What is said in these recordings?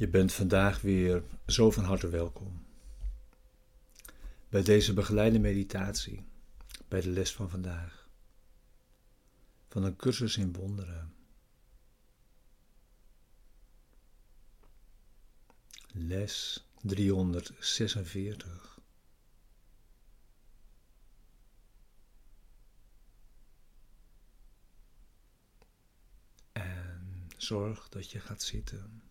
Je bent vandaag weer zo van harte welkom bij deze begeleide meditatie, bij de les van vandaag, van een cursus in wonderen. Les 346. En zorg dat je gaat zitten.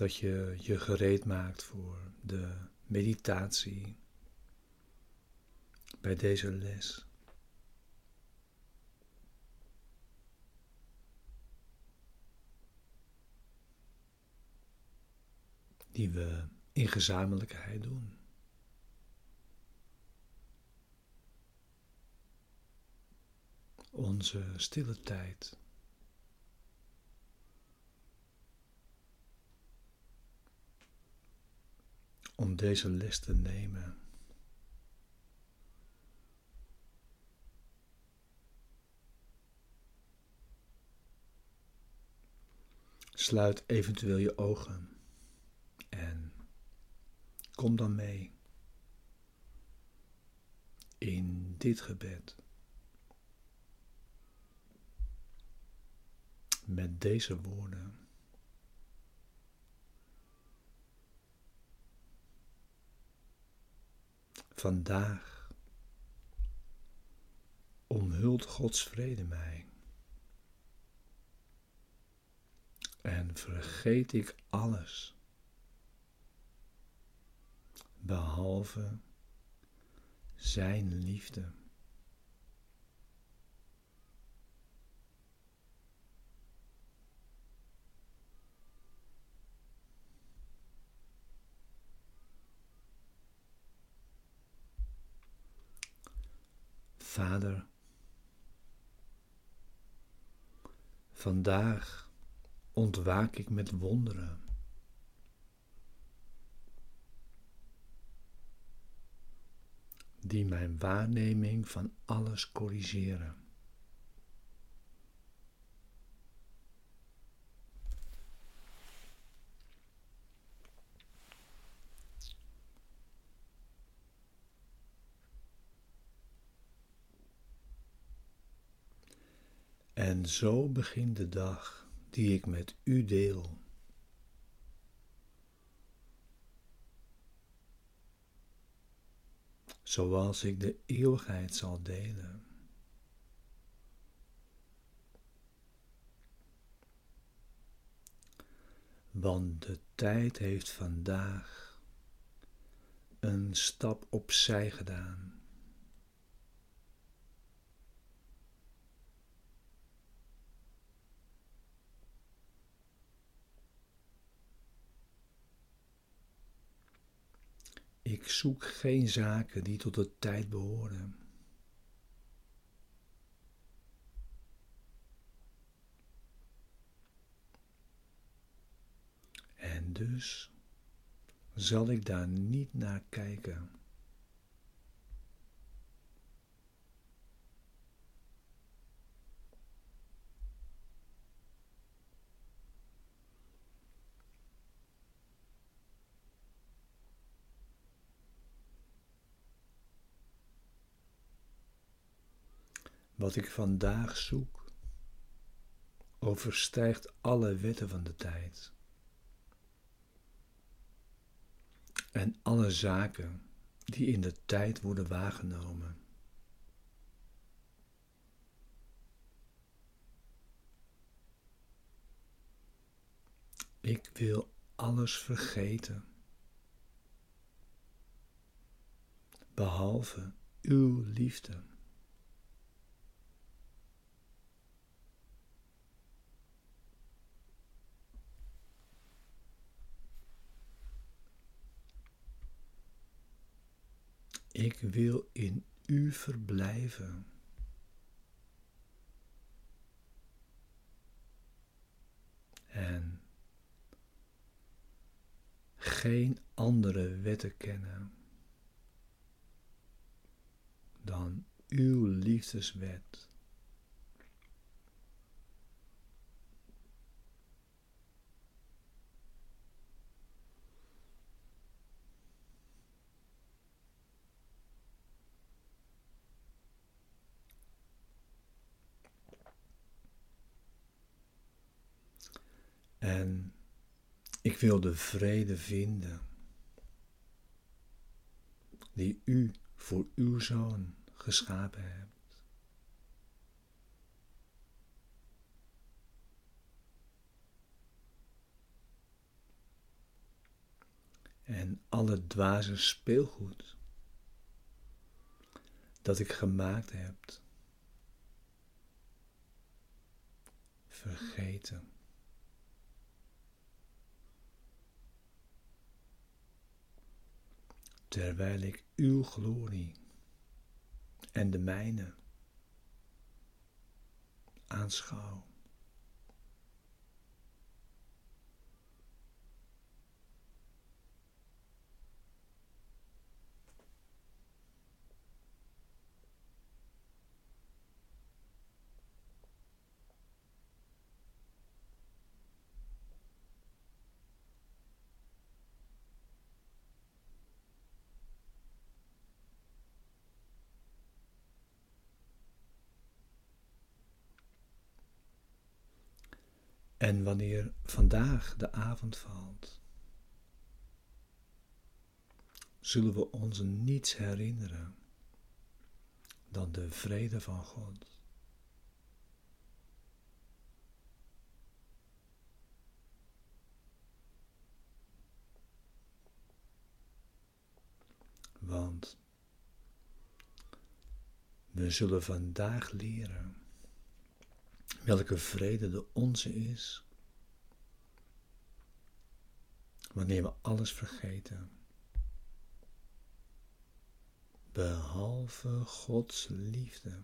Dat je je gereed maakt voor de meditatie bij deze les. Die we in gezamenlijkheid doen. Onze stille tijd. Om deze les te nemen. Sluit eventueel je ogen en kom dan mee in dit gebed. Met deze woorden. Vandaag omhult Gods vrede mij. En vergeet ik alles, behalve Zijn liefde. Vader, vandaag ontwaak ik met wonderen. Die mijn waarneming van alles corrigeren. En zo begint de dag die ik met u deel. Zoals ik de eeuwigheid zal delen. Want de tijd heeft vandaag een stap opzij gedaan. Ik zoek geen zaken die tot de tijd behoren. En dus zal ik daar niet naar kijken. Wat ik vandaag zoek, overstijgt alle wetten van de tijd. En alle zaken die in de tijd worden waargenomen. Ik wil alles vergeten, behalve uw liefde. Ik wil in u verblijven. En geen andere wetten kennen dan uw liefdeswet. En ik wil de vrede vinden die u voor uw zoon geschapen hebt. En alle dwaze speelgoed dat ik gemaakt heb, vergeten. Terwijl ik uw glorie en de mijne aanschouw. En wanneer vandaag de avond valt, zullen we ons niets herinneren dan de vrede van God. Want we zullen vandaag leren welke vrede de onze is, wanneer we alles vergeten, behalve Gods liefde.